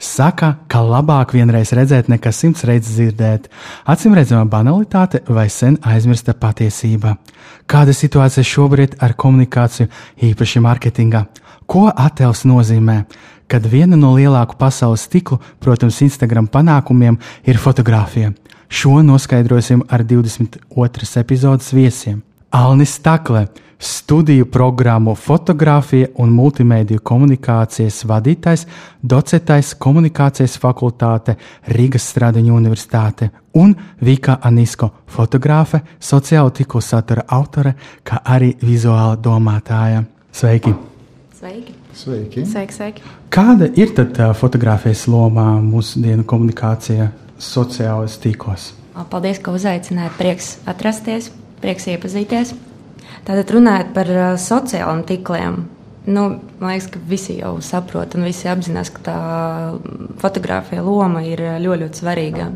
Saka, ka labāk vienreiz redzēt, nekā simts reizes dzirdēt. Acīm redzama banalitāte vai sen aizmirsta patiesība. Kāda situācija šobrīd ar komunikāciju, īpaši mārketingā? Ko attēls nozīmē? Kad viena no lielāku pasaules tīklu, protams, Instagram panākumiem ir fotografija. Šo noskaidrosim ar 22. epizodes viesiem. Alnis Stakle, studiju programmu fotografija un multimediju komunikācijas vadītājs, docētājs komunikācijas fakultāte Rīgas Stradiņu universitāte un Vika Anisko fotogrāfe, sociālo tīklu satura autore, kā arī vizuāla domātāja. Sveiki! Sveiki! Sveiki! Sveiki, sveiki. Kāda ir tad uh, fotografijas loma mūsdienu komunikācijā sociālajos tīklos? Paldies, ka uzaicinājāt. Prieks atrasties, prieks iepazīties. Tātad runājot par uh, sociālajiem tīkliem. Nu, man liekas, ka visi jau saprot un visi apzinās, ka tā fotografija loma ir ļoti, ļoti svarīga.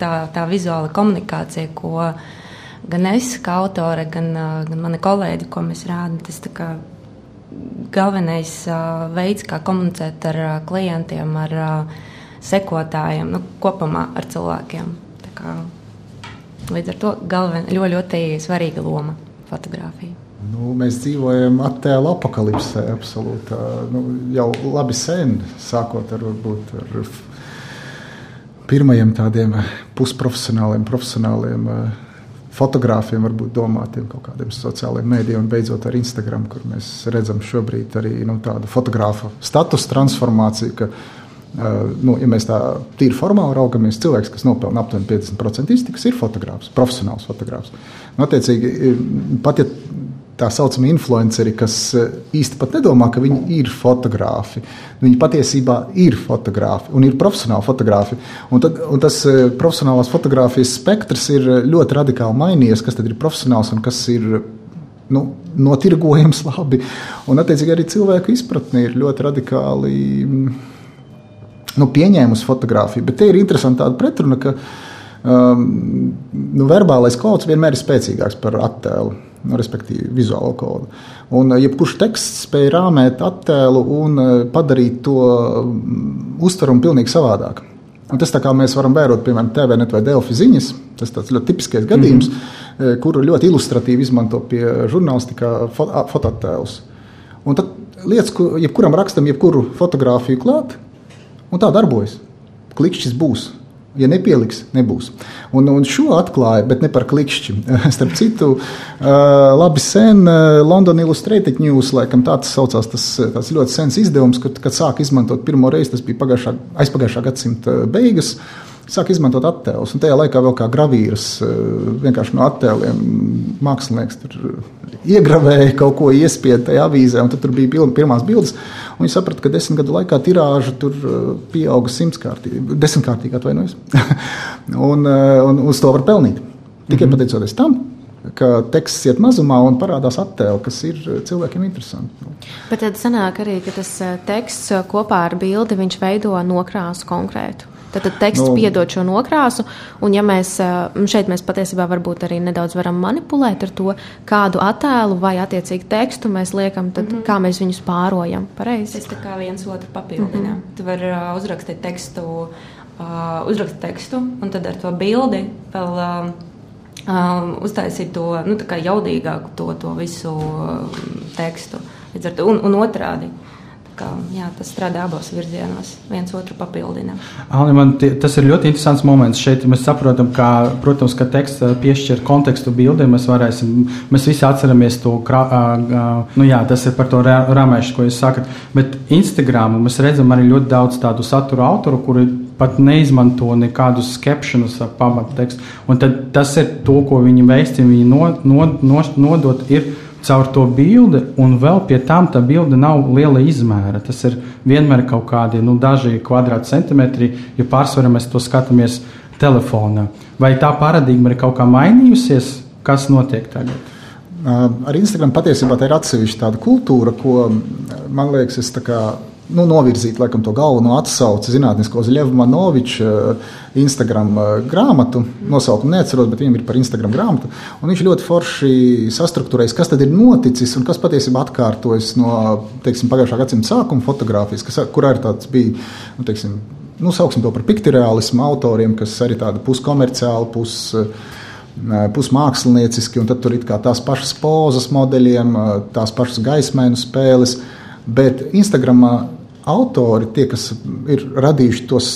Tā, tā vizuāla komunikācija, ko gan es, kā autore, gan, uh, gan mani kolēģi, ko mēs rādām, tas ir galvenais uh, veids, kā komunicēt ar uh, klientiem, ar uh, sekotājiem, nu, kopumā ar cilvēkiem. Kā, līdz ar to galven, ļoti, ļoti svarīga loma fotografija. Nu, mēs dzīvojam attēlu apakalipsē, absolūti. Nu, jau labi sen, sākot ar, varbūt, ar pirmajiem tādiem pusprofesionāliem, profesionāliem fotogrāfiem, varbūt domātiem kaut kādiem sociālajiem mēdījiem, un beidzot ar Instagram, kur mēs redzam šobrīd arī nu, tādu fotografa status transformāciju. Ka, Uh, nu, ja mēs tā tīri formāli raugamies, cilvēks, kas nopelna aptuveni 50% iztikas, ir fotogrāfs, profesionāls fotogrāfs. Nu, attiecīgi, pat ja tā saucamie influenceri, kas īsti pat nedomā, ka viņi ir fotografi. Viņi patiesībā ir fotografi un ir profesionāli fotografi. Un, tad, un tas profesionālās fotografijas spektrs ir ļoti radikāli mainījies, kas ir profesionāls un kas ir nu, notirgojams labi. Un, attiecīgi, arī cilvēku izpratne ir ļoti radikāli nu, pieņēmusi fotografiju. Bet te ir interesanti tāda pretruna, ka um, nu, verbālais kods vienmēr ir spēcīgāks par attēlu. Nu, respektīvi, vizuālo kodu. Un, uh, jebkurš teksts spēj rāmēt attēlu un uh, padarīt to um, uztverumu pilnīgi savādāk. Un tas, kā mēs varam vērot, piemēram, TVNet vai Delfi ziņas, tas ir ļoti tipisks gadījums, mm -hmm. kuru ļoti ilustratīvi izmanto pie žurnālistikā fotoattēlus. Un tad lietas, jebkuram rakstam, jebkuru fotografiju klāt, Un tā darbojas. Klikšķis būs. Ja nepieliks, nebūs. Un, un šo atklāja, bet ne par klikšķi. Starp citu, labi sen London Illustrated News, laikam tā tas saucās, tas, tas ļoti sens izdevums, kad, kad sāk izmantot pirmo reizi, tas bija pagājušā, aizpagājušā gadsimta beigas. Sāk izmantot attēlus, un tajā laikā vēl kā gravīras, vienkārši no attēliem mākslinieks tur iegravēja kaut ko, iespiedu tajā avīzē, un tur bija pilna, pirmās bildes. Viņi saprata, ka desmit gadu laikā tirāža tur uh, pieauga simtkārtīgi, desmitkārtīgi atvainojas. un, un uz to var pelnīt. Tikai mm -hmm. pateicoties tam, ka teksts iet mazumā un parādās attēli, kas ir cilvēkiem interesanti. Bet tad sanāk arī, ka tas teksts kopā ar bildi viņš veido nokrāsu konkrētu. Tad, tad teksts nu, piedod šo nokrāsu, un ja mēs šeit mēs patiesībā varbūt arī nedaudz varam manipulēt ar to, kādu attēlu vai attiecīgi tekstu mēs liekam, tad mm -hmm. kā mēs viņus pārojam. Pareizi. Tas tā kā viens otru papildina. Mm -hmm. Tu vari uh, uzrakstīt tekstu, uh, uzrakstīt tekstu, un tad ar to bildi vēl. Uh, um, uztaisīt to nu, jaudīgāku, to, to visu um, tekstu. Un, un otrādi. Kā, jā, tas strādā abos virzienos, viens otru papildina. Alni, man tie, tas ir ļoti interesants moments. Šeit mēs saprotam, ka, protams, ka teksts piešķir kontekstu bildē. Mēs, varēsim, mēs visi atceramies to, krā, nu jā, tas ir par to rāmēšanu, ko jūs sakat. Bet Instagram mēs redzam arī ļoti daudz tādu satura autoru, kuri pat neizmanto nekādus skepšanus ar pamattekstu. Un tad tas ir to, ko viņi veicina, viņi no, no, no, nodot. Ir, caur to bildi, un vēl pie tam tā bilde nav liela izmēra. Tas ir vienmēr kaut kādi nu, daži kvadrātcentimetri, jo pārsvarā mēs to skatāmies telefonā. Vai tā paradigma ir kaut kā mainījusies? Kas notiek tagad? Ar Instagram patiesībā ir atsevišķa tāda kultūra, ko man liekas, es tā kā nu, novirzīt laikam, to galveno atsauci zinātnisko Zļevu Manoviču Instagram grāmatu. Nosaukumu neatceros, bet viņam ir par Instagram grāmatu. Un viņš ļoti forši sastruktūrējis, kas tad ir noticis un kas patiesībā atkārtojas no teiksim, pagājušā gadsimta sākuma fotografijas, kas, kurā ir tāds bija. Nu, teiksim, nu, sauksim to par pikturālismu autoriem, kas arī tāda puskomerciāla, pus, pusmākslinieciski, un tad tur ir tās pašas pozas modeļiem, tās pašas gaismēnu spēles. Bet Instagramā autori, tie, kas ir radījuši tos,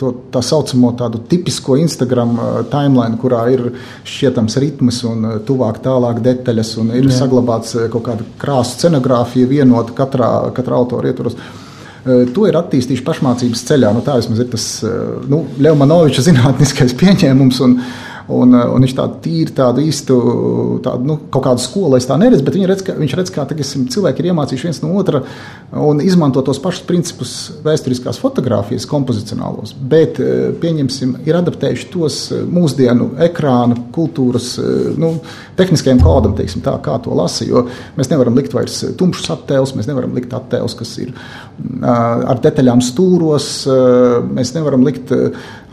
to tā saucamo tādu tipisko Instagram timeline, kurā ir šķietams ritms un tuvāk tālāk detaļas, un ir Jā. saglabāts kaut kāda krāsa scenogrāfija vienota katrā, katrā autora ietvaros. To ir attīstījuši pašmācības ceļā. Nu, tā vismaz ir tas nu, Leonoviča zinātniskais pieņēmums. Un, Un, un viņš tādu tīri, tādu īstu, tādu, nu, kaut kādu skolu es tā neredzu, bet redz, ka, viņš redz, kā teiksim, cilvēki ir iemācījuši viens no otra un izmanto tos pašus principus vēsturiskās fotografijas, kompozicionālos. Bet, pieņemsim, ir adaptējuši tos mūsdienu ekrānu, kultūras, nu, tehniskajam kodam, teiksim, tā, kā to lasa. Jo mēs nevaram likt vairs tumšus attēlus, mēs nevaram likt attēlus, kas ir ar detaļām stūros, mēs nevaram likt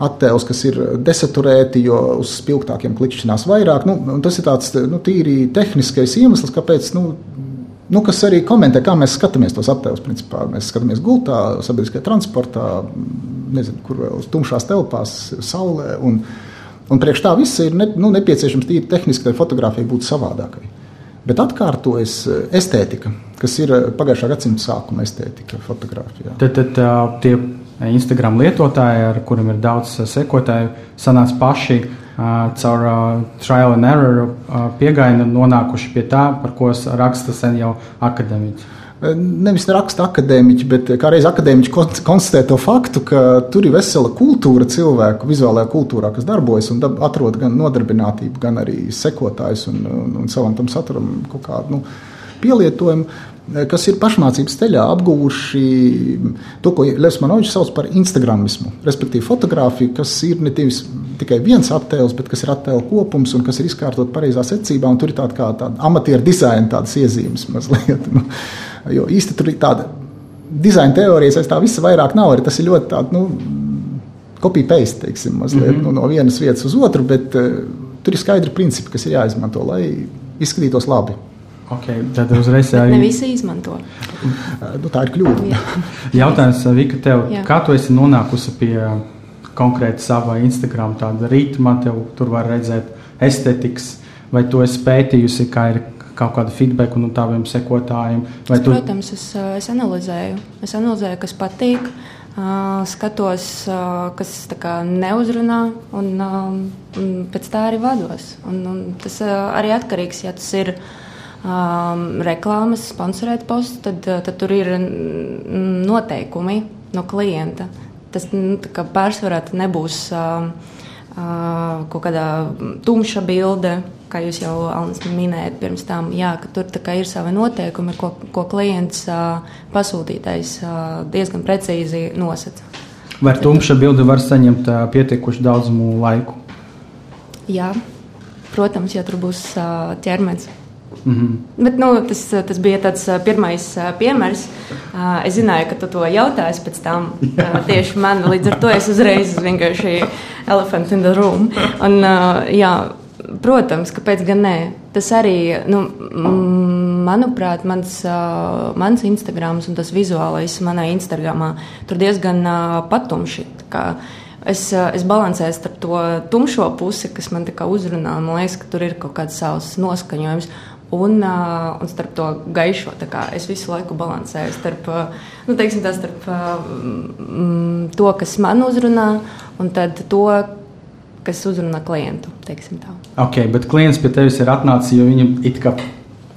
attēlus, kas ir desaturēti, jo uz spilgtākiem klikšķinās vairāk. Nu, tas ir tāds nu, tīri tehniskais iemesls, kāpēc. Nu, Nu, kas arī komentē, kā mēs skatāmies tos attēlus. Principā. Mēs skatāmies gultā, sabiedriskajā transportā, nezinu, kur vēl tumšās telpās, saulē. Un, un priekš tā viss ir ne, nu, nepieciešams tīri tehniski, lai fotografija būtu savādākai. Bet atkārtojas estētika, kas ir pagājušā gadsimta sākuma estētika fotografijā. Tad, tad tie Instagram lietotāji, ar kuriem ir daudz sekotāju, sanāca paši caur trial and error pieejamu nonākuši pie tā, par ko raksta sen jau akadēmiķi. Nevis raksta akadēmiķi, bet kā reiz akadēmiķi konstatē to faktu, ka tur ir vesela kultūra cilvēku, vizuālajā kultūrā, kas darbojas un atrod gan nodarbinātību, gan arī sekotājus un, un, un savam tam saturam kaut kādu nu, pielietojumu kas ir pašmācības ceļā apguvuši to, ko Levs Manovičs sauc par instagramismu, respektīvi fotografiju, kas ir ne tivis, tikai viens attēls, bet kas ir attēlu kopums un kas ir izkārtot pareizā secībā, un tur ir tāda kā tāda amatieru dizaina tādas iezīmes mazliet. Nu, jo īsti tur ir tāda dizaina teorijas, aiz tā visa vairāk nav, arī tas ir ļoti tāds, nu, copy-paste, teiksim, mazliet, mm -hmm. nu, no vienas vietas uz otru, bet uh, tur ir skaidri principi, kas ir jāizmanto, lai izskatītos labi. Okay, tad uzreiz jau ne visi izmanto. nu, tā ir kļūda. Jautājums, Vika, tev, Jā. kā tu esi nonākusi pie konkrēti sava Instagram tāda ritma, tev tur var redzēt estētikas, vai tu esi pētījusi, kā ir kaut kāda feedback no taviem sekotājiem? Es, tu... Protams, es, es analizēju. Es analizēju, kas patīk, skatos, kas neuzrunā, un, un pēc tā arī vados. Un, un tas arī atkarīgs, ja tas ir um, reklāmas, sponsorēt postu, tad, uh, tad tur ir noteikumi no klienta. Tas nu, pārsvarā nebūs uh, uh, kaut kāda tumša bilde, kā jūs jau Alnis, minējāt pirms tam. Jā, tur ir savi noteikumi, ko, ko klients uh, pasūtītais uh, diezgan precīzi nosaka. Vai tumša bilde var saņemt uh, pietiekuši daudzumu laiku? Jā, protams, ja tur būs uh, ķermenis. Mm -hmm. Bet, nu, tas, tas bija tāds pirmais piemērs. Es zināju, ka tu to jautāsi pēc tam. Tieši man līdz ar to es uzreiz vienkārši elephant in the room. Un, jā, protams, kāpēc gan nē? Tas arī, nu, manuprāt, mans, mans Instagrams un tas vizuālais manā Instagramā tur diezgan patumši. Es, es balansēju starp to tumšo pusi, kas man uzrunā. Man liekas, ka tur ir kaut kāds savs noskaņojums. Un, uh, un starp to gaišo es visu laiku balansēju starp, nu, teiksim, tā, starp mm, to, kas man uzrunā, un to, kas uzrunā klientu. Ok, bet klients pie tevis ir atnācis, jo viņam it kā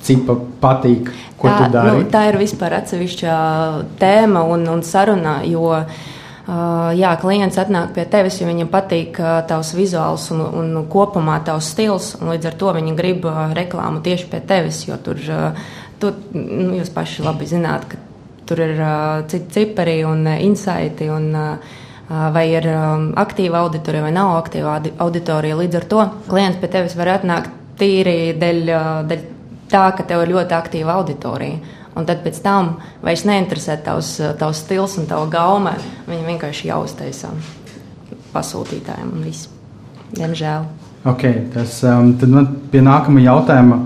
cipa patīk, ko tā, tu dari. Nu, tā ir vispār atsevišķa tēma un, un saruna, jo uh, Uh, jā, klients atnāk pie tevis, jo viņam patīk uh, tavs vizuāls un, un kopumā tavs stils. Līdz ar to viņi grib uh, reklāmu tieši pie tevis, jo tur, tur nu, jūs paši labi zināt, ka tur ir citi cipari un insaiti. Un, vai ir aktīva auditorija vai nav aktīva auditorija. Līdz ar to klients pie tevis var atnākt tīri dēļ, dēļ tā, ka tev ir ļoti aktīva auditorija. Un tad pēc tam vairs neinteresē tavs, tavs stils un tava gaume. Viņi vienkārši jau uztaisa pasūtītājiem un viss. Diemžēl. Okay, tas, um, tad man pie nākamā jautājuma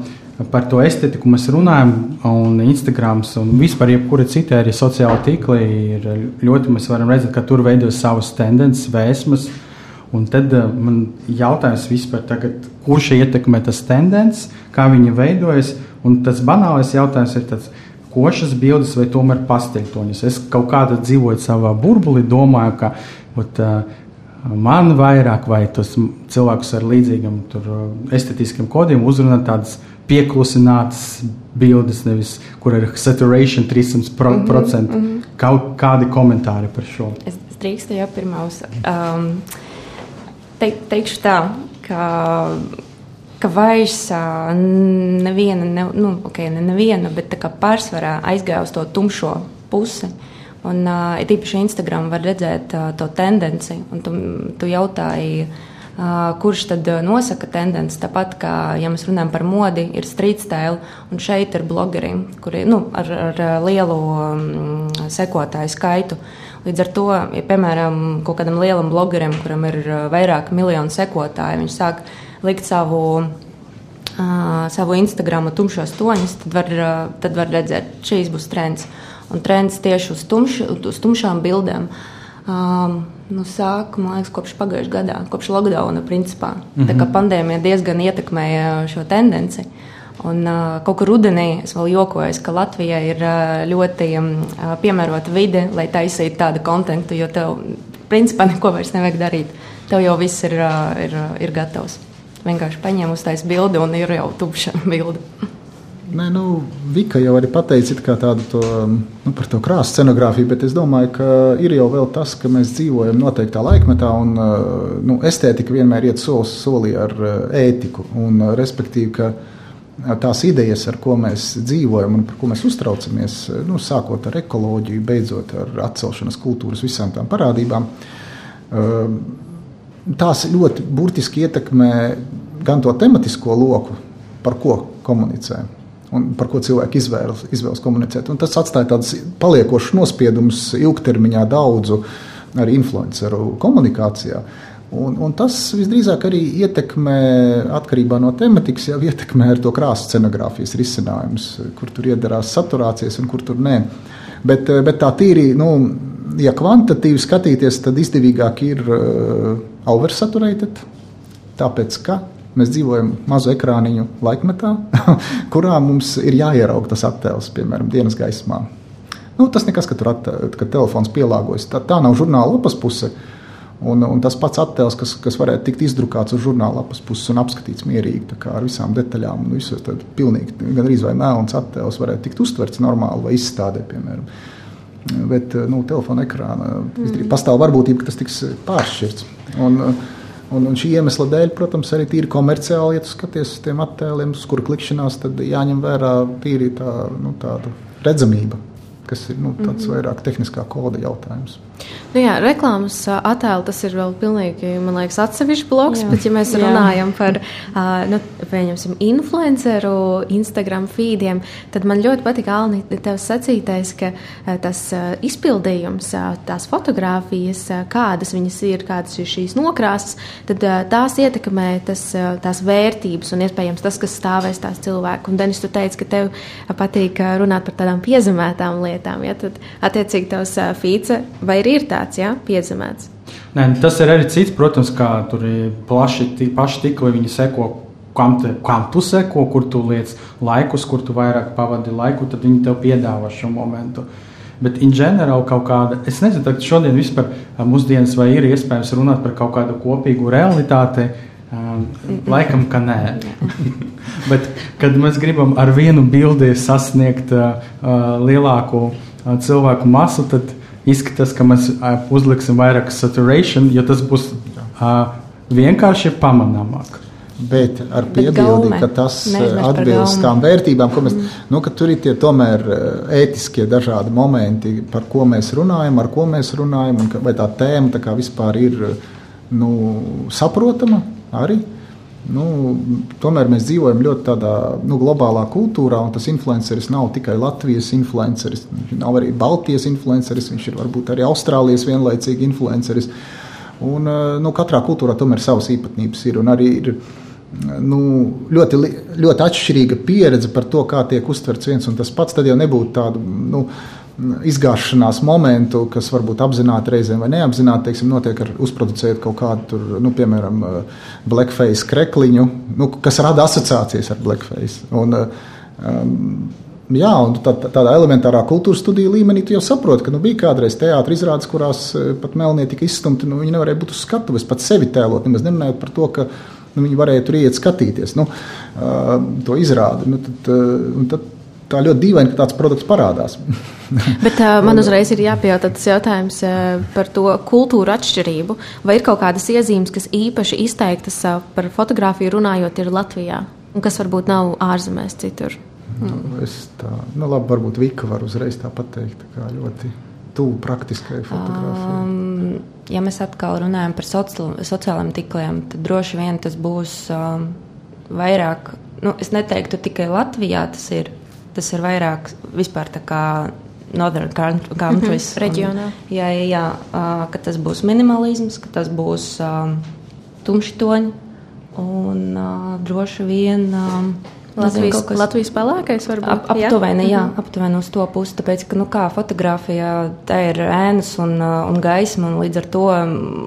par to estētiku mēs runājam, un Instagram un vispār jebkura cita arī sociāla tīkla ir ļoti, mēs varam redzēt, ka tur veidojas savas tendences, vēsmas. Un tad uh, man jautājums vispār, tagad, kurš ietekmē tas tendences, kā viņi veidojas, un tas banālais jautājums ir tāds, košas bildes vai tomēr pasteļtoņas. Es kaut kādā dzīvoju savā burbulī, domāju, ka ot, man vairāk vai tos cilvēkus ar līdzīgiem uh, estetiskiem kodiem uzrunā tādas pieklusinātas bildes, nevis kur ir saturation 300%. Mm -hmm, mm -hmm. Kaut kādi komentāri par šo? Es, es drīkstu jau pirmā uzsākt. Um, te, teikšu tā, ka, ka vairs neviena, ne, nu, okay, ne neviena, bet pārsvarā aizgāja uz to tumšo pusi. Un uh, īpaši Instagram var redzēt uh, to tendenci, un tu, tu jautāji, uh, kurš tad nosaka tendenci. Tāpat kā, ja mēs runājam par modi, ir street style, un šeit ir blogeri, kuri nu, ar, ar lielu um, sekotāju skaitu. Līdz ar to, ja piemēram, kaut kādam lielam blogerim, kuram ir vairāk miljonu sekotāju, viņš sāk likt savu, uh, savu Instagram tumšos toņus, tad var, uh, tad var redzēt, šīs būs trends. Un trends tieši uz, tumš, uz tumšām bildēm. Um, nu, sāku, man liekas, kopš pagājušā gada, kopš lockdowna. Principā. Mm -hmm. Tā kā mhm. pandēmija diezgan ietekmēja šo tendenci. Un uh, kaut kur rudenī es vēl jokoju, ka Latvijai ir uh, ļoti um, piemērota vide, lai taisītu tādu kontekstu, jo tev principā neko vairs nevajag darīt. Tev jau viss ir, uh, ir, ir gatavs. Vienkārši paņem uz taisa bildi un ir jau tukša bilde. Nē, nu, Vika jau arī pateica tādu to, nu, par to krāsu scenogrāfiju, bet es domāju, ka ir jau tas, ka mēs dzīvojam noteiktā laikmetā, un nu, estētika vienmēr iet solis solī ar ētiku. Un, respektīvi, ka tās idejas, ar ko mēs dzīvojam un par ko mēs uztraucamies, nu, sākot ar ekoloģiju, beidzot ar atcelšanas kultūras visām tām parādībām, tās ļoti burtiski ietekmē gan to tematisko loku, par ko komunicējam un par ko cilvēki izvēlas, izvēlas komunicēt. Un tas atstāja tādus paliekošus nospiedumus ilgtermiņā daudzu arī influenceru komunikācijā. Un, un tas visdrīzāk arī ietekmē, atkarībā no tematikas, jau ietekmē to krāsa scenogrāfijas risinājumus, kur tur iedarās saturācijas un kur tur nē. Bet, bet tā tīri, nu, ja kvantitatīvi skatīties, tad izdevīgāk ir uh, oversaturated, tāpēc ka Mēs dzīvojam mazu ekrāniņu laikmetā, kurā mums ir jāierauga tas attēls, piemēram, dienas gaismā. Nu, tas nekas, ka tur attēl, ka telefons pielāgojas. Tā, tā nav žurnāla lapas puse. Un, un tas pats attēls, kas, kas varētu tikt izdrukāts uz žurnāla lapas puses un apskatīts mierīgi, ar visām detaļām, un visu tādu pilnīgi, gan arī vai mēlns attēls varētu tikt uztverts normāli vai izstādē, piemēram. Bet nu, telefona ekrāna mm. pastāv varbūtība, ka tas tiks pāršķirts. Un, Un, un šī iemesla dēļ, protams, arī tīri komerciāli, ja skaties uz tiem attēliem, uz kuru klikšanās, tad jāņem vērā tīri tā, nu, tāda redzamība, kas ir nu, tāds mm -hmm. vairāk tehniskā koda jautājums. Nu jā, reklāmas attēlu tas ir vēl pilnīgi, man liekas, atsevišķs bloks, jā. bet ja mēs runājam jā. par, nu, pieņemsim, influenceru Instagram feediem, tad man ļoti patika, Alni, tev sacītais, ka tas izpildījums, tās fotogrāfijas, kādas viņas ir, kādas ir šīs nokrāsas, tad tās ietekmē tas, tās vērtības un iespējams tas, kas stāvēs tās cilvēku. Un, Denis, tu teici, ka tev patīk runāt par tādām piezemētām lietām, ja tad attiecīgi tavs feeds vai ir tā, tāds jā, piezemēts. Nē, tas ir arī cits, protams, kā tur ir plaši, paši tīkli, viņi seko. Kam, te, kam tu seko, kur tu liec laikus, kur tu vairāk pavadi laiku, tad viņi tev piedāvā šo momentu. Bet, in general, kaut kāda, es nezinu, tad šodien vispār mūsdienas vai ir iespējams runāt par kaut kādu kopīgu realitāti. Um, laikam, ka nē. Bet, kad mēs gribam ar vienu bildi sasniegt uh, lielāku uh, cilvēku masu, tad izskatās, ka mēs uzliksim vairāk saturation, jo tas būs uh, vienkārši pamanāmāk. Bet ar piebildi, ka tas atbilst tām vērtībām, ko mēs, mm. nu, ka tur ir tie tomēr ētiskie dažādi momenti, par ko mēs runājam, ar ko mēs runājam, un ka, vai tā tēma tā kā vispār ir nu, saprotama arī. Nu, tomēr mēs dzīvojam ļoti tādā nu, globālā kultūrā, un tas influenceris nav tikai Latvijas influenceris, viņš nav arī Baltijas influenceris, viņš ir varbūt arī Austrālijas vienlaicīgi influenceris. Un, nu, katrā kultūrā tomēr savas īpatnības ir. Un arī ir nu, ļoti, ļoti atšķirīga pieredze par to, kā tiek uztverts viens un tas pats. Tad jau nebūtu tādu. Nu, izgāšanās momentu, kas varbūt apzināti reizēm vai neapzināti, teiksim, notiek ar uzproducējot kaut kādu, tur, nu, piemēram, blackface krekliņu, nu, kas rada asociācijas ar blackface. Un, um, Jā, un tā, tādā elementārā kultūras studiju līmenī jau saproti, ka nu, bija kādreiz teātris izrādes, kurās pat melnie tika izstumti. Nu, viņi nevarēja būt uz skatuves, pat sevi tēlot. Nemaz nerunājot par to, ka nu, viņi varēja tur iet skatīties nu, uh, to izrādi. Nu, tad, uh, tad, tā ļoti dīvaini, ka tāds produkts parādās. Bet uh, man uzreiz ir jāpajautā tas jautājums uh, par to kultūru atšķirību. Vai ir kaut kādas iezīmes, kas īpaši izteiktas uh, par fotografiju runājot, ir Latvijā, un kas varbūt nav ārzemēs citur? Nu, es tā, nu labi, varbūt Vika var uzreiz tā pateikt, tā kā ļoti tuvu praktiskai fotografijai. Um, ja mēs atkal runājam par soci sociālajiem tikliem, tad droši vien tas būs um, vairāk, nu, es neteiktu tikai Latvijā tas ir, tas ir vairāk vispār tā kā Northern countries. Mm -hmm, reģionā. Un, jā, jā, jā uh, ka tas būs minimalisms, ka tas būs um, tumši toņi un uh, droši vien. Um, Latvijas, kas, Latvijas pelēkais varbūt ap, aptuveni, jā? jā, mhm. aptuveni uz to pusi. Tāpēc, ka, nu, kā fotografijā, tā ir ēnas un, un gaisma, un līdz ar to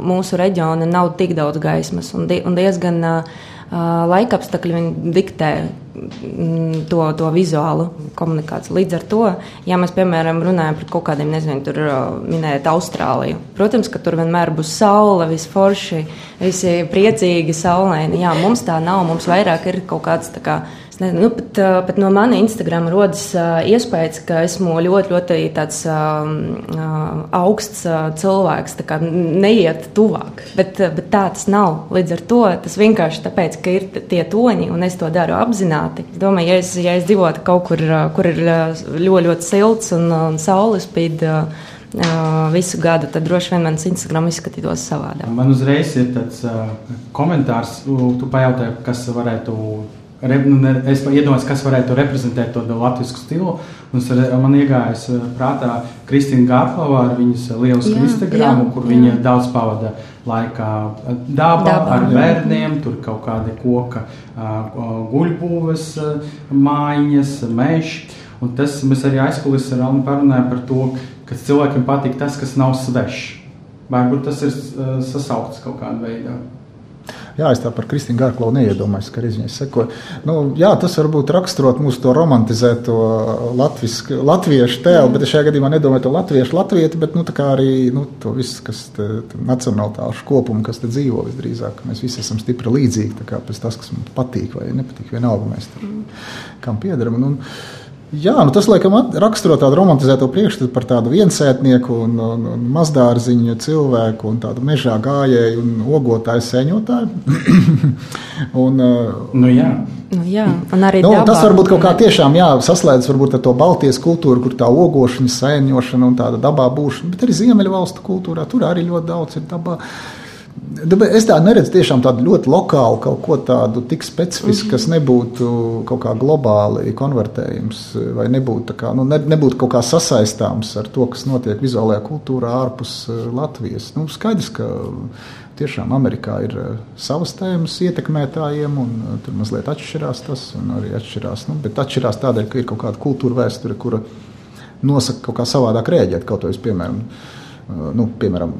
mūsu reģiona nav tik daudz gaismas un, di, un diezgan uh, laikapstākļi diktē mm, to, to vizuālu komunikāciju. Līdz ar to, ja mēs, piemēram, runājam par kaut kādiem, nezinu, tur minējot Austrāliju, protams, ka tur vienmēr būs saule, visforši, visi priecīgi, saulaini. Jā, mums tā nav, mums vairāk ir kaut kāds tā kā nezinu, nu, pat, pat no mana Instagram rodas iespējas, ka esmu ļoti, ļoti tāds augsts cilvēks, tā kā neiet tuvāk. Bet, bet tā tas nav. Līdz ar to tas vienkārši tāpēc, ka ir tie toņi, un es to daru apzināti. Es domāju, ja es, ja es dzīvotu kaut kur, kur ir ļoti, ļoti silts un, un saule spīd. Visu gadu, tad droši vien mans Instagram izskatītos savādāk. Man uzreiz ir tāds uh, komentārs, tu pajautāji, kas varētu es iedomājos, kas varētu reprezentēt to latviešu stilu. Man iegājas eh, prātā Kristīna Gārflova ar viņas lielisku Instagram, kur jā. viņa daudz pavada laikā dabā, dabā ar bērniem, tur kaut kādi koka guļbūves mājiņas, meži. Un tas mēs arī aizkulisē ar Alnu parunājam par to, ka cilvēkiem patīk tas, kas nav svešs. Varbūt tas ir sasaukts kaut kādā veidā. Jā, es tā par Kristīnu Gārklovu neiedomājos, ka viņai sekoja. Nu, jā, tas varbūt raksturot mūsu to romantizēto latvisku, latviešu tēlu, mm. bet es šajā gadījumā nedomāju to latviešu latvieti, bet nu, arī nu, to visu, kas nacionālitāšu kopumu, kas te dzīvo visdrīzāk. Mēs visi esam stipri līdzīgi, tā kā pēc tas, kas mums patīk vai nepatīk, vienalga mēs tam, kam piedaram. Un, un, Jā, nu tas laikam raksturo tādu romantizēto priekšstatu par tādu viensētnieku un, un, un mazdārziņu cilvēku un tādu mežā gājēju un ogotāju sēņotāju. un, nu, jā. Nu, jā, un arī nu, dabā, tas varbūt kaut kā tiešām jā, saslēdzas ar to Baltijas kultūru, kur tā ogošana, sēņošana un tāda dabā būšana, bet arī Ziemeļvalstu kultūrā tur arī ļoti daudz ir dabā. Uh, Es tādu neredzu tiešām tādu ļoti lokālu, kaut ko tādu tik specifisku, kas nebūtu kaut kā globāli konvertējams, vai nebūtu, kā, nu, ne, nebūtu kaut kā sasaistāms ar to, kas notiek vizuālajā kultūrā ārpus eh, Latvijas. Nu, skaidrs, ka tiešām Amerikā ir eh, savas tēmas ietekmētājiem, un eh, tur mazliet atšķirās tas, un arī atšķirās, nu, bet atšķirās tādēļ, ka ir kaut kāda kultūra vēsture, kura nosaka kaut kā savādāk rēģēt, kaut vai, piemēram, nu, piemēram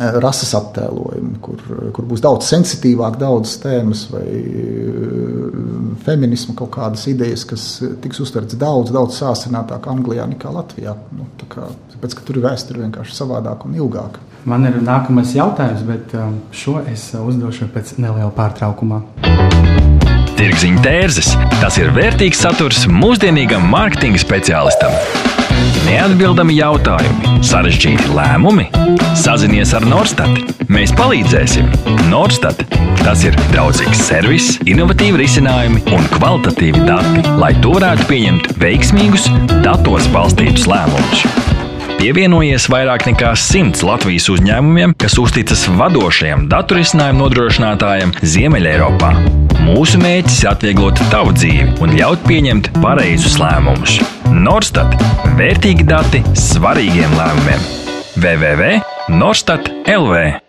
rases attēlojumu, kur, kur būs daudz sensitīvāk, daudz tēmas vai eh, feminisma kaut kādas idejas, kas tiks uztverts daudz, daudz sāsinātāk Anglijā nekā Latvijā. Nu, kā, tāpēc, ka tur ir vēsture vienkārši savādāk un ilgāk. Man ir nākamais jautājums, bet um, šo es uzdošu pēc neliela pārtraukuma. Tirziņa tērzes - tas ir vērtīgs saturs mūsdienīgam mārketinga speciālistam. Neatbildami jautājumi, sarežģīti lēmumi. Sazinies ar Norstat. Mēs palīdzēsim. Norstat Tas ir draudzīgs servis, innovatīvi risinājumi un kvalitatīvi dati, lai to varētu pieņemt veiksmīgus, datos balstītus lēmumus. Pievienojies vairāk nekā simts Latvijas uzņēmumiem, kas uzticas vadošajam datorisinājumu nodrošinātājam Ziemeļeiropā. Mūsu mērķis ir atvieglot tavu dzīvi un ļaut pieņemt pareizus lēmumus. Norstat - vērtīgi dati svarīgiem lēmumiem. www.norstat LV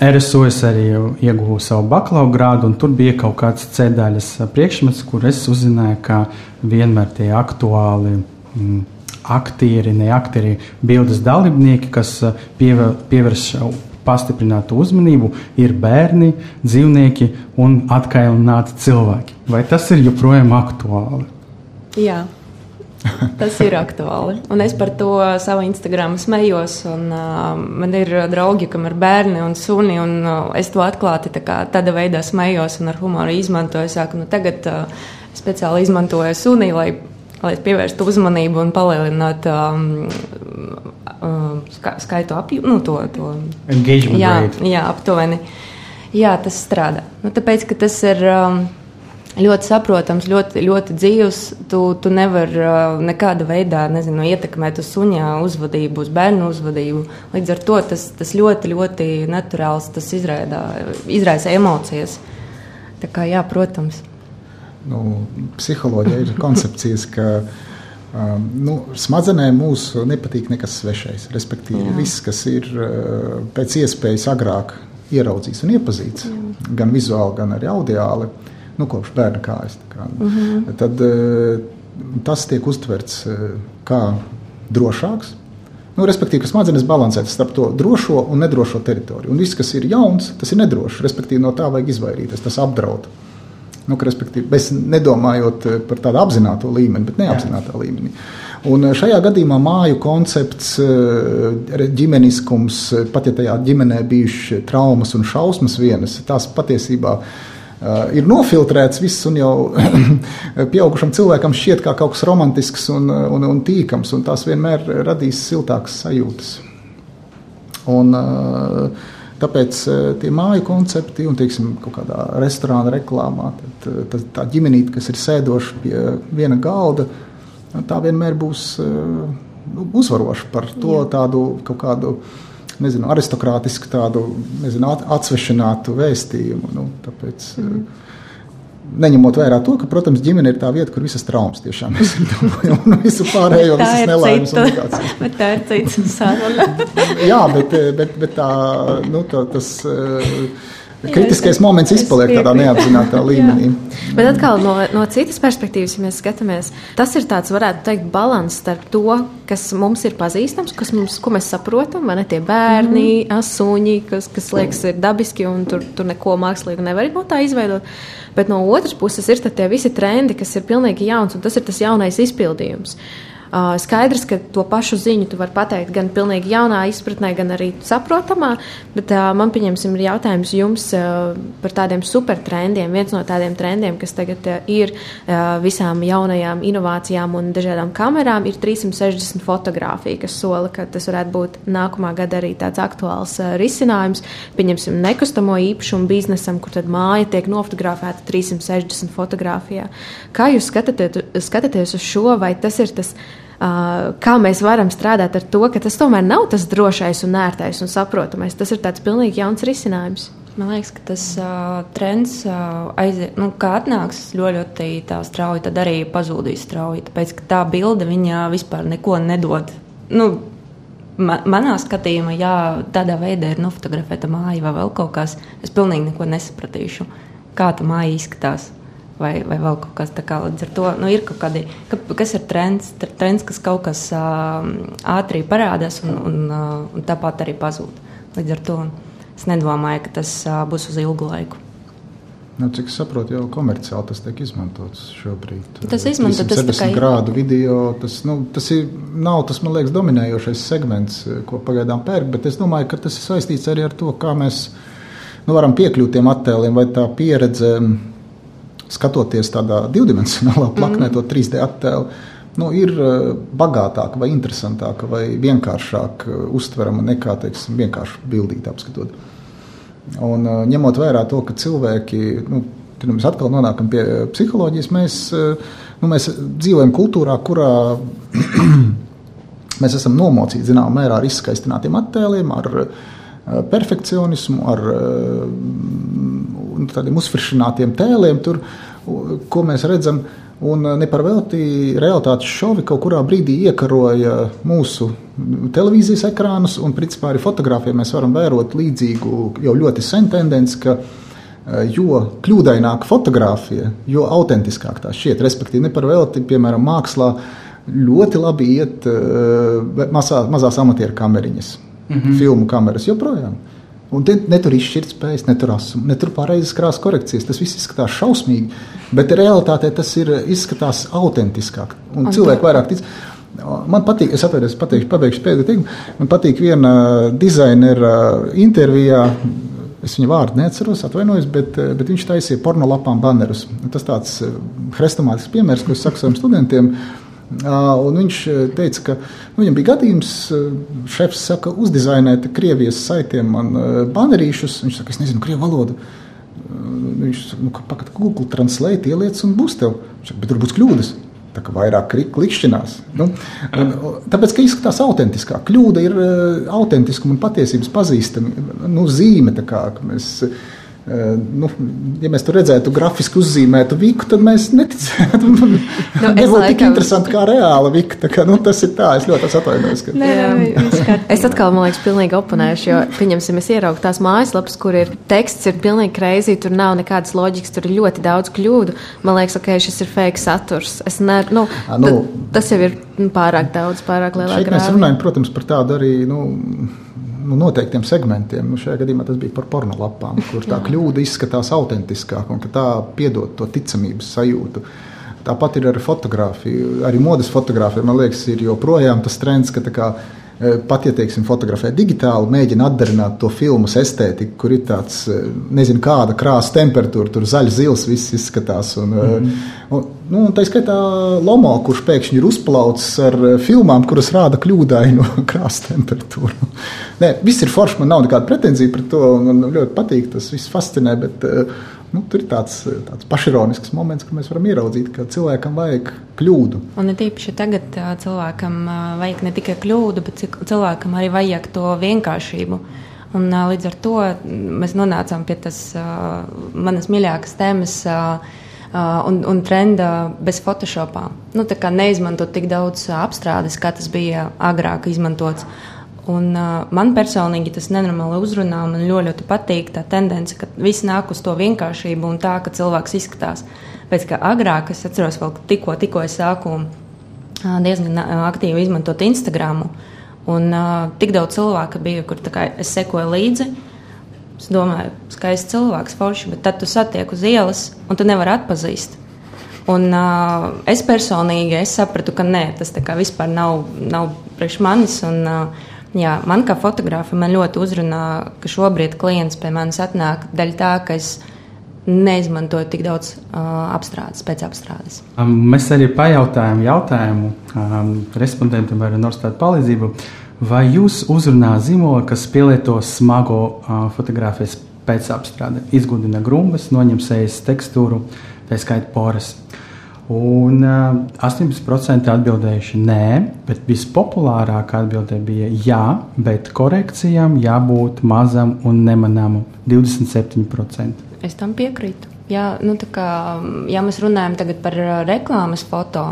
RSO es arī ieguvu savu bakalaura grādu, un tur bija kaut kāds ceļdaļas priekšmets, kur es uzzināju, ka vienmēr tie aktuāli mm, aktieri, ne aktieri, bildes dalībnieki, kas eh, pievēr, pievērš pastiprinātu uzmanību, ir bērni, dzīvnieki un atkailināti cilvēki. Vai tas ir joprojām aktuāli? Jā. Tas ir aktuāli. Un es par to savu Instagram smējos. Un, uh, man ir draugi, kam ir bērni un suni. Un, uh, es to atklāti tā kā, tādā veidā smējos un ar humoru izmantoju. Es saku, nu, tagad uh, speciāli izmantoju suni, lai lai pievērstu uzmanību un palielinātu um, um, skaitu apjomu, nu, to, to engagement. Jā, rate. jā, aptuveni. Jā, tas strādā. Nu, tāpēc, ka tas ir. Um, ļoti saprotams, ļoti, ļoti dzīves. Tu, tu nevari uh, nekāda veidā nezinu, ietekmēt uz suņa uzvedību, uz bērnu uzvedību. Līdz ar to tas, tas ļoti, ļoti naturāls, tas izraidā, izraisa emocijas. Tā kā jā, protams nu, psiholoģija ir koncepcijas, ka um, nu, smadzenēm mūsu nepatīk nekas svešais. Respektīvi, Jā. viss, kas ir uh, pēc iespējas agrāk ieraudzīts un iepazīts, Jā. gan vizuāli, gan arī audiāli, nu, kopš bērna kājas. Kā, uh mhm. -huh. Tad uh, tas tiek uztverts uh, kā drošāks. Nu, respektīvi, ka smadzenes balansē starp to drošo un nedrošo teritoriju. Un viss, kas ir jauns, tas ir nedrošs. Respektīvi, no tā vajag izvairīties. Tas apdraud uh, Nu, ka, bez nedomājot eh, par tādu apzinātu līmeni, bet neapzinātā Jā. līmenī. Un eh, šajā gadījumā māju koncepts, eh, ģimeniskums, pat ja tajā ģimenē bijušas traumas un šausmas vienas, tās patiesībā ir nofiltrēts viss, un jau pieaugušam cilvēkam šķiet kā kaut kas romantisks un, un, un tīkams, un tās vienmēr radīs siltākas sajūtas. Un, uh, Tāpēc eh, tie māju koncepti un teiksim, kādā restorāna reklāmā, tad, eh, tad tā ģimenīte, kas ir sēdoša pie viena galda, tā vienmēr būs eh, nu, uzvaroša par to Jā. tādu kaut kādu. Nezinu, aristokrātisku tādu nezinu, atsvešinātu vēstījumu. Nu, tāpēc, mm neņemot vērā to, ka, protams, ģimene ir tā vieta, kur visas traumas tiešām ir izdarījumas un visu pārējo visas nelaimes. Bet tā ir cits saruna. Jā, bet, bet, bet tā, nu, tā, tas. Uh, kritiskais moments izpaliek tādā neapzinātajā līmenī. Bet atkal no, no citas perspektīvas, ja mēs skatāmies, tas ir tāds, varētu teikt, balans starp to, kas mums ir pazīstams, kas mums, ko mēs saprotam, vai ne tie bērni, mm. asuņi, kas, kas liekas ir dabiski un tur, tur neko mākslīgi nevar no tā izveidot. Bet no otras puses ir tie visi trendi, kas ir pilnīgi jauns, un tas ir tas jaunais izpildījums. Skaidrs, ka to pašu ziņu tu vari pateikt gan pilnīgi jaunā izpratnē, gan arī saprotamā, bet man, pieņemsim, ir jautājums jums par tādiem supertrendiem. Viens no tādiem trendiem, kas tagad ir visām jaunajām inovācijām un dažādām kamerām, ir 360 fotografija, kas sola, ka tas varētu būt nākamā gada arī tāds aktuāls risinājums. Pieņemsim nekustamo īpašumu biznesam, kur tad māja tiek nofotografēta 360 fotografijā. Kā jūs skatāties, skatāties uz šo, vai tas ir tas? Kā mēs varam strādāt ar to, ka tas tomēr nav tas drošais un ērtais un saprotamais. Tas ir tāds pilnīgi jauns risinājums. Man liekas, ka tas uh, trends uh, aiziet, nu, kā atnāks ļoti, ļoti tā strauji, tad arī pazudīs strauji. Tāpēc, tā bilde viņa vispār neko nedod. Nu, ma manā skatījumā, ja tādā veidā ir nofotografēta māja vai vēl kaut kas, es pilnīgi neko nesapratīšu, kā tā māja izskatās vai, vai vēl kaut kas tāds. Nu, ir kaut kādi, ka, kas ir trends, trends kas kaut kas uh, ātri parādās un, un, uh, un tāpat arī pazūd. Līdz ar to es nedomāju, ka tas uh, būs uz ilgu laiku. Nu, cik es saprotu, jau komerciāli tas tiek izmantots šobrīd. Tas tas tikai... grādu video, tas, nu, tas ir, nav tas, man liekas, dominējošais segments, ko pagaidām pērk, bet es domāju, ka tas ir saistīts arī ar to, kā mēs nu, varam piekļūt tiem attēliem vai tā pieredze skatoties tādā divdimensionālā plaknē, mm. to 3D attēlu, nu, ir eh, bagātāka, vai interesantāka, vai vienkāršāk eh, uztverama nekā teiksim, vienkārši bildīt apskatot. Un, ņemot vērā to, ka cilvēki, nu, tad mēs atkal nonākam pie psiholoģijas, mēs, nu, mēs dzīvojam kultūrā, kurā mēs esam nomocīti zināmā mērā ar izskaistinātiem attēliem, ar perfekcionismu, ar tādiem uzfrišinātiem tēliem, tur, ko mēs redzam. Un ne par velti realitātes šovi kaut kurā brīdī iekaroja mūsu televīzijas ekrānus, un principā arī fotografijā mēs varam vērot līdzīgu jau ļoti sen tendenci, ka jo kļūdaināka fotografija, jo autentiskāk tā šķiet. Respektīvi, ne par velti, piemēram, mākslā ļoti labi iet mazā, mazās amatieru kameriņas, mm -hmm. filmu kameras joprojām. Un te, ne tur izšķirt spējas, ne tur asumu, ne tur pareizes krāsas korekcijas. Tas viss izskatās šausmīgi, bet realitātē tas ir izskatās autentiskāk. Un un cilvēki vairāk tic. Man patīk, es atvainojos, pateikšu, pabeigšu pēdējo teikumu. Man patīk viena dizainera intervijā. Es viņa vārdu neatceros, atvainojos, bet, bet viņš taisīja porno lapām banerus. Tas tāds hrestomātisks piemērs, ko es saku saviem studentiem. Uh, Un viņš teica, ka nu, viņam bija gadījums, šefs saka, uzdizainēt Krievijas saitiem man banerīšus. Viņš saka, es nezinu, krievu valodu. Viņš saka, nu, pakat Google translate ieliec un būs tev. Viņš saka, bet tur būs kļūdas. Tā kā vairāk klikšķinās. Nu, un, tāpēc, ka izskatās autentiskāk. Kļūda ir autentiskuma un patiesības pazīstama nu, zīme. Kā, mēs, uh, Nu, ja mēs tur redzētu grafiski uzzīmētu viku, tad mēs neticētu. Nu, Nebūtu laikam... tik interesanti kā reāla vika. Kā, nu, tas ir tā, es ļoti atvainojos. Ka... Nē, es atkal, man liekas, pilnīgi oponēšu, jo, pieņemsim, es ieraugu tās mājaslapas, kur ir teksts, ir pilnīgi kreizī, tur nav nekādas loģikas, tur ir ļoti daudz kļūdu. Man liekas, ok, šis ir fake saturs. Es ne, nu, A, nu, tas jau ir pārāk daudz, pārāk lielā grāmatā. Mēs runājam, protams, par tādu arī. Nu, nu, noteiktiem segmentiem. Nu, šajā gadījumā tas bija par pornogrāfijām, kur tā kļūda izskatās autentiskāk un tā piedod to ticamības sajūtu. Tāpat ir ar fotografiju. Arī modes fotografija, man liekas, ir joprojām tas trends, ka kā, e, pat, ja teiksim, fotografē digitāli, mēģina atdarināt to filmu estētiku, kur ir tāds, e, nezinu, kāda krāsa temperatūra, tur zaļš, zils, viss izskatās. Un, mm -hmm. un, nu, tā skaitā Lomo, kurš pēkšņi ir uzplaucis ar filmām, kuras rāda kļūdainu krāsa temperatūru. Nē, viss ir forši, man nav nekāda pretenzija pret to. Man ļoti patīk, tas viss fascinē. Bet, eh, nu, tur ir tāds, tāds pašironisks moments, kur mēs varam ieraudzīt, ka cilvēkam vajag kļūdu. Un it īpaši tagad cilvēkam vajag ne tikai kļūdu, bet cilvēkam arī vajag to vienkāršību. Un, līdz ar to mēs nonācām pie tas uh, manas mīļākās tēmas. Uh, Uh, un, un trenda bez Photoshopā. Nu, neizmantot tik daudz apstrādes, kā tas bija agrāk izmantots. Un, uh, man personīgi tas nenormāli uzrunā. Man ļoti, ļoti patīk tā tendence, ka viss nāk uz to vienkāršību un tā, ka cilvēks izskatās. Pēc kā agrāk, es atceros, vēl tikko, tikko es sāku uh, diezgan aktīvi izmantot Instagram. Un uh, tik daudz cilvēku bija, kur kā, es sekoju līdzi. Es domāju, skaists cilvēks, forši, bet tad tu satiek uz ielas un tu nevari atpazīt. Un, uh, es personīgi es sapratu, ka nē, tas vispār nav, nav priekš manis. Un, uh, Jā, man kā fotografam man ļoti uzrunā, ka šobrīd klients pie manis atnāk daļai tā, ka es neizmantoju tik daudz uh, apstrādes, pēc apstrādes. Um, mēs arī pajautājām jautājumu um, respondentiem ar universitātes palīdzību. Vai jūs uzrunā zīmoli, kas pielieto smago uh, fotografijas pēc apstrāde, izgudina grumbas, noņem sejas tekstūru, tā skaita poras? Un uh, 18% atbildējuši nē, bet vispopulārākā atbilde bija jā, bet korekcijām jābūt mazam un nemanāmam - 27%. Es tam piekrītu. Jā, nu, kā, ja mēs runājam par reklāmas foto,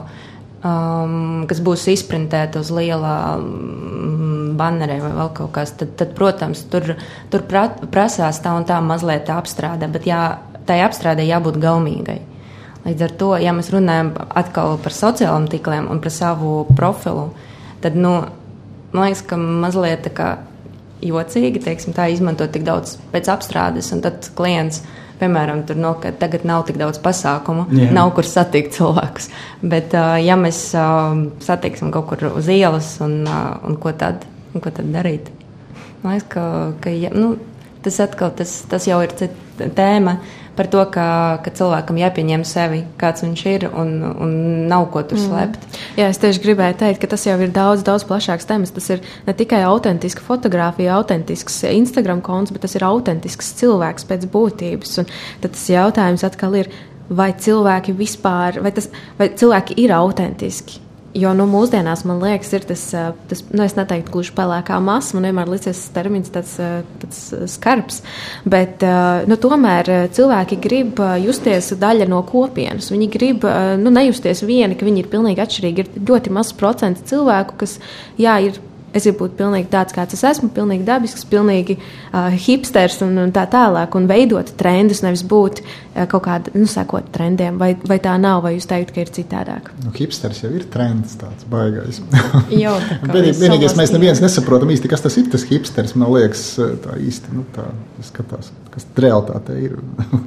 um, kas būs izprintēta uz lielā um, banerē vai vēl kaut kas, tad, tad protams, tur, tur prasās tā un tā mazliet apstrāde, bet jā, tai apstrādē jābūt gaumīgai. Līdz ar to, ja mēs runājam atkal par sociālajiem tīkliem un par savu profilu, tad nu, man liekas, ka mazliet tā kā jocīgi teiksim, tā izmantot tik daudz pēc apstrādes, un tad klients. Piemēram, tur no, tagad nav tik daudz pasākumu, Jā. nav kur satikt cilvēkus. Bet, ja mēs satiksim kaut kur uz ielas, un, un ko, tad, un ko tad darīt? Man liekas, ka, ka ja, nu, Tas atkal tas, tas jau ir tēma par to, ka, ka cilvēkam jāpieņem sevi, kāds viņš ir, un, un nav ko tur mm. slēpt. Mm. Jā, es tieši gribēju teikt, ka tas jau ir daudz, daudz plašāks temats. Tas ir ne tikai autentiska fotografija, autentisks Instagram konts, bet tas ir autentisks cilvēks pēc būtības. Un tad tas jautājums atkal ir, vai cilvēki vispār, vai, tas, vai cilvēki ir autentiski? Jo nu, mūsdienās man liekas, ir tas, tas nu, es neteiktu, gluži pelēkā masa. Man vienmēr liekas, tas termins tāds, tāds skarbs. Bet nu, tomēr cilvēki grib justies daļa no kopienas. Viņi grib nu, nejusties vieni, ka viņi ir pilnīgi atšķirīgi. Ir ļoti mazs procents cilvēku, kas jā, ir Es gribu būt pilnīgi tāds, kāds es esmu, pilnīgi dabisks, pilnīgi uh, hipsters un, un tā tālāk, un veidot trendus, nevis būt uh, kaut kāda, nu, sekot trendiem. Vai, vai tā nav, vai jūs teiktu, ka ir citādāk? Nu, hipsters jau ir trends, tāds baigais. Jā, vienīgais mēs neviens nesaprotam īsti, kas tas ir, tas hipsters. Man liekas, tā īsti, nu, tā skatās, kas realitāte ir.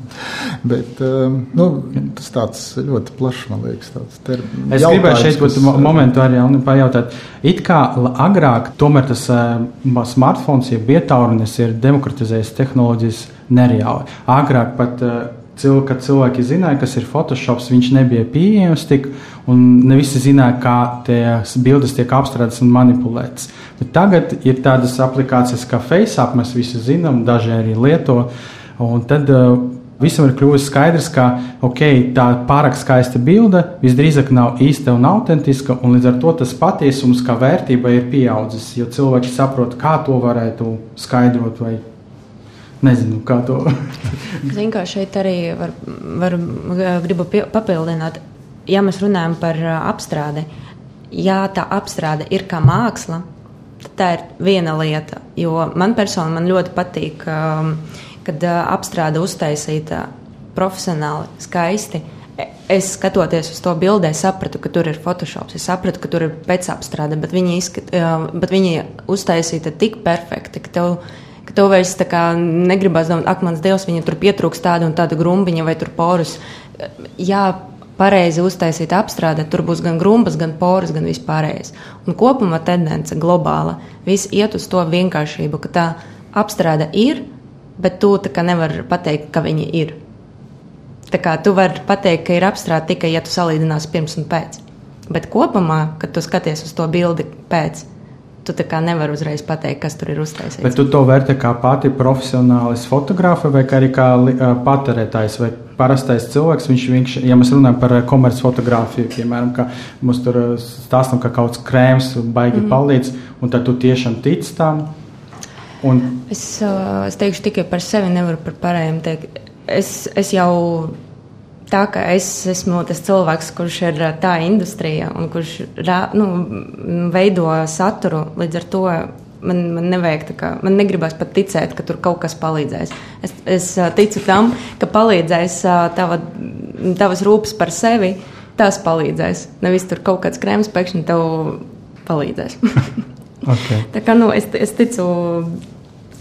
Bet, um, nu, tas tāds ļoti plašs, man liekas, tāds ter... Es gribēju šeit būt momentu arī pajautāt. It kā agrāk tomēr tas uh, smartphones, jeb vietālunis, ir demokratizējis tehnoloģijas nereāli. Agrāk pat uh, cil, kad cilvēki zināja, kas ir Photoshop, viņš nebija pieejams tik, un ne visi zināja, kā tās bildes tiek apstrādātas un manipulētas. Bet tagad ir tādas aplikācijas kā FaceApp, mēs visi zinām, daži arī lieto. Un tad uh, Visam ir kļuvis skaidrs, ka okay, tā pārāk skaista bilde visdrīzāk nav īsta un autentiska, un līdz ar to tas patiesums kā vērtība ir pieaudzis. Jo cilvēki saprot, kā to varētu skaidrot. Vai Nezinu, kā to. Zinu, kā šeit arī var, var, gribu papildināt. Ja mēs runājam par apstrādi, ja tā apstrāde ir kā māksla, tad tā ir viena lieta. Jo man personīgi man ļoti patīk. Um, kad uh, apstrāde uztaisīta profesionāli, skaisti. E, es skatoties uz to bildē, sapratu, ka tur ir Photoshop. Es sapratu, ka tur ir pēcapstrāde, bet viņi, izskat, bet viņi uztaisīta tik perfekti, ka tev, ka tev vairs negribas domāt, ak, mans dievs, viņa tur pietrūks tāda un tāda grumbiņa vai porus. Jā, pareizi uztaisīta apstrāde, tur būs gan grumbas, gan poras, gan vispārējais. Un kopumā tendence globāla viss iet uz to vienkāršību, ka tā apstrāde ir, bet tu nevari pateikt, ka viņi ir. Tā kā tu vari pateikt, ka ir apstrāde tikai, ja tu salīdzinās pirms un pēc. Bet kopumā, kad tu skaties uz to bildi pēc, tu nevari uzreiz pateikt, kas tur ir uztaisīts. Bet tu to vērtē kā pati profesionālis fotografa vai arī kā patērētājs vai parastais cilvēks. Viņš, viņš, ja mēs runājam par komercfotografiju, piemēram, ka mums tur stāstam, ka kaut kāds krēms baigi mm palīdz, un tad tu tiešām tici tam. Un... Es, es teikšu tikai par sevi, nevaru par pārējiem teikt. Es, es jau tā, ka es esmu tas cilvēks, kurš ir tā industrija un kurš nu, veido saturu. Līdz ar to man, man nevajag, kā, man negribas pat ticēt, ka tur kaut kas palīdzēs. Es, es ticu tam, ka palīdzēs tava, tavas rūpes par sevi. Tas palīdzēs. Nevis tur kaut kāds krēms pēkšņi tev palīdzēs. okay. Tā kā nu, es, es ticu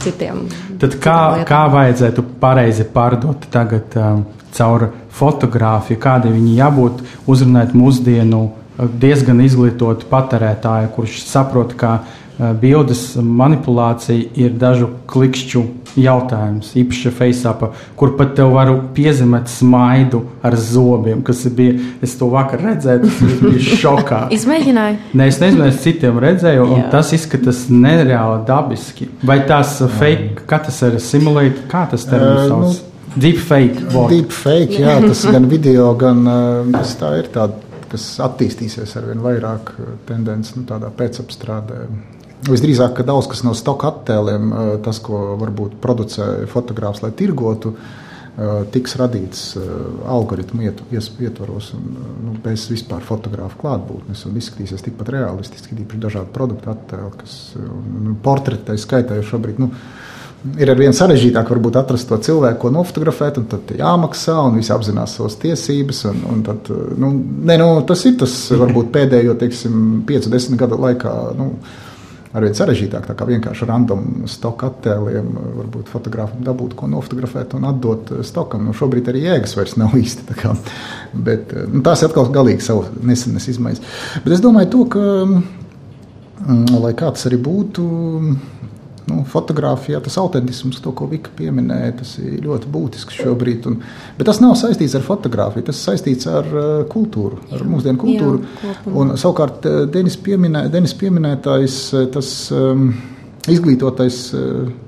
citiem. Tad kā, kā vajadzētu pareizi pārdot tagad um, caur fotografiju, kādai viņi jābūt uzrunāt mūsdienu uh, diezgan izglītotu patērētāju, kurš saprot, ka uh, bildes manipulācija ir dažu klikšķu jautājums, īpaši FaceApp, kur pat te varu piezīmēt smaidu ar zobiem, kas bija. Es to vakar redzēju, tas bija šokā. Izmēģināju. Nē, es nezināju, es citiem redzēju, un Jā. tas izskatās nereāli dabiski. Vai tās fake, kā tas ir simulēt, kā tas termins sauc? Uh, nu, Deepfake. Deepfake, jā, tas gan video, gan tas tā ir tāda, kas attīstīsies ar vien vairāk tendenci nu, tādā pēcapstrādē. Visdrīzāk, ka daudz kas no stoka attēliem, eh, tas, ko varbūt producē fotogrāfs, lai tirgotu, eh, tiks radīts eh, algoritmu ietvaros un nu, bez vispār fotografa klātbūtnes. Izskatīsies tikpat realistiski, īpaši dažādi produktu attēli, kas nu, portretē skaitā jau šobrīd. Nu, ir ar vien sarežģītāk varbūt atrast to cilvēku, ko nofotografēt, un tad jāmaksā, un visi apzinās savas tiesības. Un, un tad, nu, ne, nu, tas ir tas varbūt pēdējo, teiksim, 5-10 gadu laikā. Nu, arvien sarežģītāk. Tā kā vienkārši random stoka attēliem, varbūt fotografam dabūt, ko nofotografēt un atdot stokam. Nu, šobrīd arī jēgas vairs nav īsti. Kā, bet, nu, tās ir atkal galīgi savu nesenas izmaiņas. Bet es domāju, to, ka, mm, lai kā tas arī būtu, Nu, fotografijā tas autentisms, to, ko Vika pieminēja, tas ir ļoti būtisks šobrīd. Un, bet tas nav saistīts ar fotografiju, tas saistīts ar uh, kultūru, ar mūsdienu kultūru. Jā, un, savukārt, uh, Denis, pieminē, Denis pieminētais, uh, tas um, izglītotais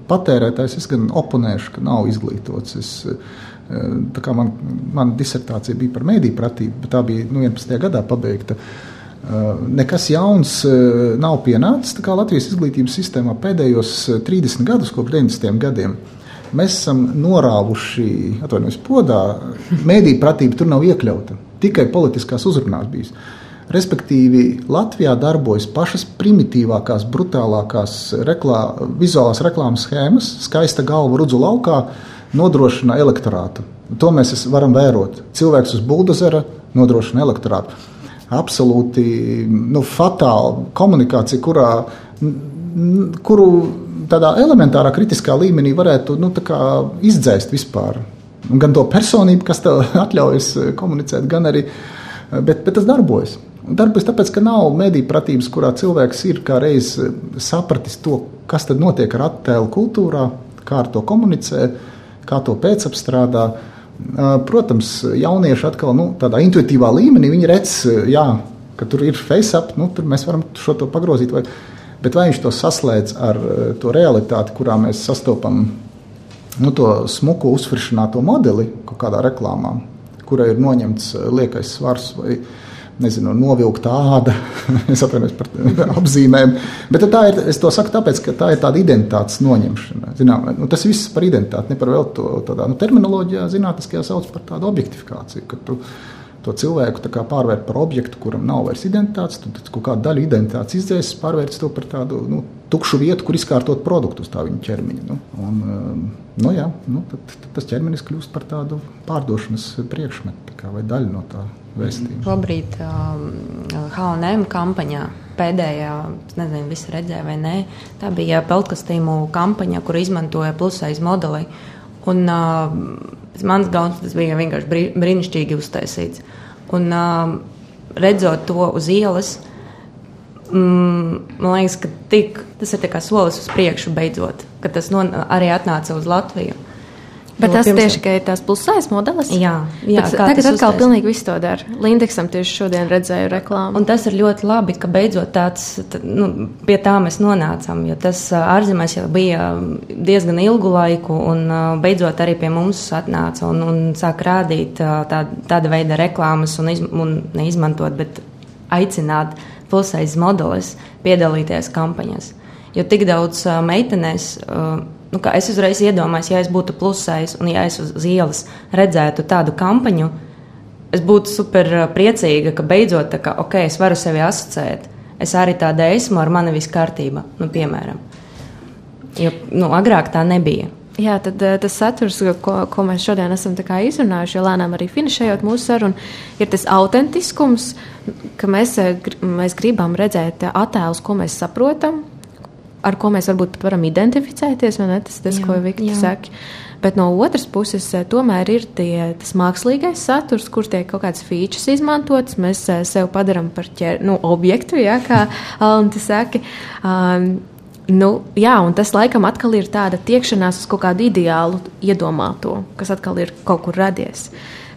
patērētājs, es gan oponēšu, ka nav izglītots. Es, man, mana disertācija bija par mēdīju pratību, bet tā bija nu, 11. gadā pabeigta. Uh, nekas jauns uh, nav pienācis Latvijas izglītības sistēmā pēdējos 30 uh, gadus, kopš 90. gadiem. Mēs esam norāvuši, atvainojos, podā, mēdīņu pratība tur nav iekļauta. Tikai politiskās uzrunās bijis. Respektīvi, Latvijā darbojas pašas primitīvākās, brutālākās reklā, vizuālās reklāmas schēmas, skaista galva rudzu laukā, nodrošina elektorātu. To mēs varam vērot. Cilvēks uz buldozera nodrošina elektorātu absolūti nu, fatāla komunikācija, kurā, kuru tādā elementārā kritiskā līmenī varētu nu, izdzēst vispār. Gan to personību, kas tev atļaujas komunicēt, gan arī. Bet, bet tas darbojas. Darbojas tāpēc, ka nav mediju pratības, kurā cilvēks ir kā reiz sapratis to, kas notiek ar attēlu kultūrā, kā ar to komunicē, kā to pēcapstrādā. Protams, jaunieši atkal nu, tādā intuitīvā līmenī redz, jā, ka tur ir face-up, nu, tur mēs varam šo to pagrozīt. Vai, bet vai viņš to saslēdz ar to realitāti, kurā mēs sastopam nu, to smuku uzfrišināto modeli kaut kādā reklāmā, kurai ir noņemts liekais svars vai nezinu, novilkta āda. es atvainojos par apzīmēm. Bet tā ir, es to saku tāpēc, ka tā ir tāda identitātes noņemšana. Zinām, nu, tas viss par identitāti, ne par vēl to tādā nu, terminoloģijā, zinātniskajā sauc par tādu objektifikāciju. Tu, To cilvēku pārvērt par objektu, kuram nav vairs identitātes, tad kaut kāda daļa identitātes izdzēs, pārvērts to par tādu nu, tukšu vietu, kur izkārtot produktus tā viņa ķermeņa. Nu, un, nu, jā, nu, tad, tad tas ķermenis kļūst par tādu pārdošanas priekšmetu vai daļu no tā vēstījumu. Šobrīd um, H&M kampaņā pēdējā, nezinu, visi redzēja vai nē, tā bija peltkastīmu kampaņa, kur izmantoja plusais modeli. Un, uh, mans gauns tas bija vienkārši brī, brīnišķīgi uztaisīts. Un, uh, redzot to uz ielas, mm, man liekas, ka tik, tas ir solis uz priekšu beidzot, ka tas non, arī atnāca uz Latviju. Bet tas pirms... tieši ir tās plussais modelis. Jā, jā tagad atkal uztais. pilnīgi viss to dara. Lindeksam tieši šodien redzēju reklāmu. Un tas ir ļoti labi, ka beidzot tāds, nu, pie tā mēs nonācām, jo tas ārzemēs jau bija diezgan ilgu laiku, un beidzot arī pie mums atnāca un, un sāk rādīt tā, tāda veida reklāmas un, iz, un neizmantot, bet aicināt plusais modelis piedalīties kampaņās. Jo tik daudz meitenēs. Nu, es uzreiz iedomājos, ja es būtu plusējis un ja es uz ielas redzētu tādu kampaņu, es būtu super uh, priecīga, ka beidzot kā, ok, es varu sevi asociēt. Es arī tāda esmu, ar mani viss kārtībā, nu, piemēram. Jo nu, agrāk tā nebija. Jā, tad uh, tas saturs, ko, ko mēs šodien esam izrunājuši, jau lēnām arī finišējot mūsu sarunu, ir tas autentiskums, ka mēs, uh, mēs gribam redzēt attēlus, ko mēs saprotam, ar ko mēs varbūt pat varam identificēties, vai ne? Tas, tas jā, ko Viktor saka. Bet no otras puses, eh, tomēr ir tie, tas mākslīgais saturs, kur tiek kaut kādas features izmantotas. Mēs eh, sev padarām par ķer, nu, objektu, jā, kā Alanta saka. Um, nu, jā, un tas laikam atkal ir tāda tiekšanās uz kaut kādu ideālu iedomāto, kas atkal ir kaut kur radies.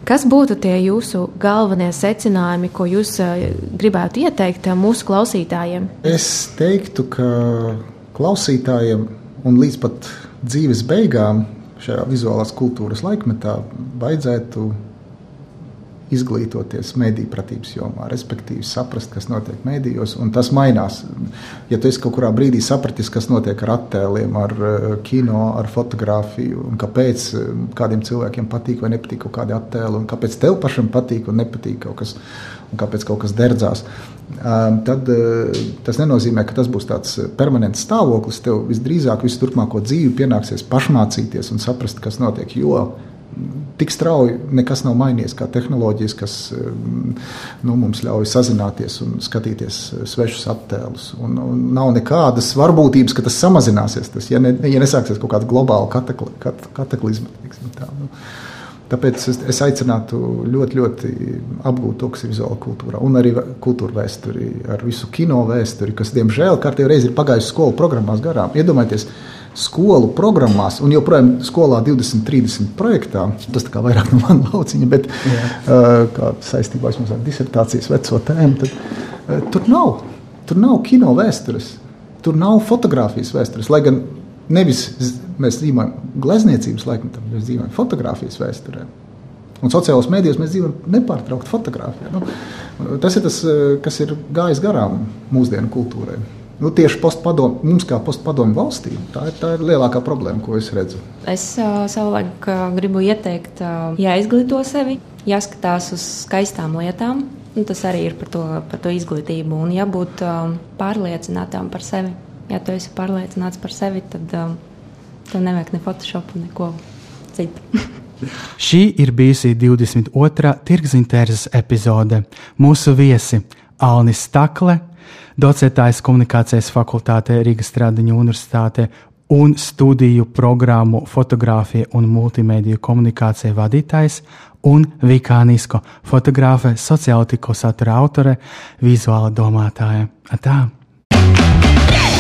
Kas būtu tie jūsu galvenie secinājumi, ko jūs uh, gribētu ieteikt mūsu klausītājiem? Es teiktu, ka klausītājiem un līdz pat dzīves beigām šajā vizuālās kultūras laikmetā vajadzētu izglītoties mediju pratības jomā, respektīvi saprast, kas notiek medijos, un tas mainās. Ja tu esi kaut kurā brīdī sapratis, kas notiek ar attēliem, ar eh, kino, ar fotografiju, un kāpēc eh, kādiem cilvēkiem patīk vai nepatīk kaut kādi attēli, un kāpēc tev pašam patīk un nepatīk kaut kas, un kāpēc kaut kas derdzās, um, tad uh, tas nenozīmē, ka tas būs tāds permanents stāvoklis. Tev visdrīzāk visu turpmāko dzīvi pienāksies pašmācīties un saprast, kas notiek. Jo tik strauji nekas nav mainījies, kā tehnoloģijas, kas um, nu, mums ļauj sazināties un skatīties svešus attēlus. Un, un nav nekādas varbūtības, ka tas samazināsies, tas, ja, ne, ja nesāksies kaut kāda globāla katakli, kat, kataklizma. Tā, nu. Tāpēc es, es aicinātu ļoti, ļoti apgūt to, kas ir vizuāla kultūra, un arī kultūra vēsturi, ar visu kino vēsturi, kas, diemžēl, kārtībā reizē ir pagājusi skolu programmās garām. Iedomājieties, skolu programmās, un joprojām skolā 20, 30 projektā. Tas kā vairāk no manas lauciņa, bet uh, saistībā ar disertācijas veco tēmu, tad uh, tur nav. Tur nav kino vēstures, tur nav fotografijas vēstures. Lai gan nevis mēs dzīvojam glezniecības laikmetā, mēs dzīvojam fotografijas vēsturē. Un sociālajos mēdījos mēs dzīvojam nepārtraukti fotografijā. Nu, tas ir tas, kas ir gājis garām mūsdienu kultūrai. Nu, tieši postpadomu, mums kā postpadomu valstī, tā ir, tā ir lielākā problēma, ko es redzu. Es uh, savulaik uh, gribu ieteikt, uh, jāizglīto sevi, jāskatās uz skaistām lietām. Nu, tas arī ir par to, par to izglītību. Un jābūt uh, pārliecinātām par sevi. Ja tu esi pārliecināts par sevi, tad uh, tev nevajag ne Photoshop, neko citu. Šī ir bijusi 22. tirgzintērzes epizode. Mūsu viesi Alnis Stakle docētājs komunikācijas fakultātē Rīgas Stradiņu universitātē un studiju programmu fotografija un multimediju komunikācija vadītājs un Vikānisko fotogrāfe, sociālo tikko satura autore, vizuāla domātāja. Atā.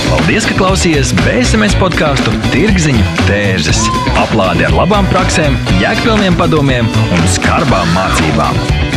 Paldies, ka klausījāties BSMS podkāstu Tirziņu tērzes. Aplādi ar labām praktiskām, jēgpilniem padomiem un skarbām mācībām.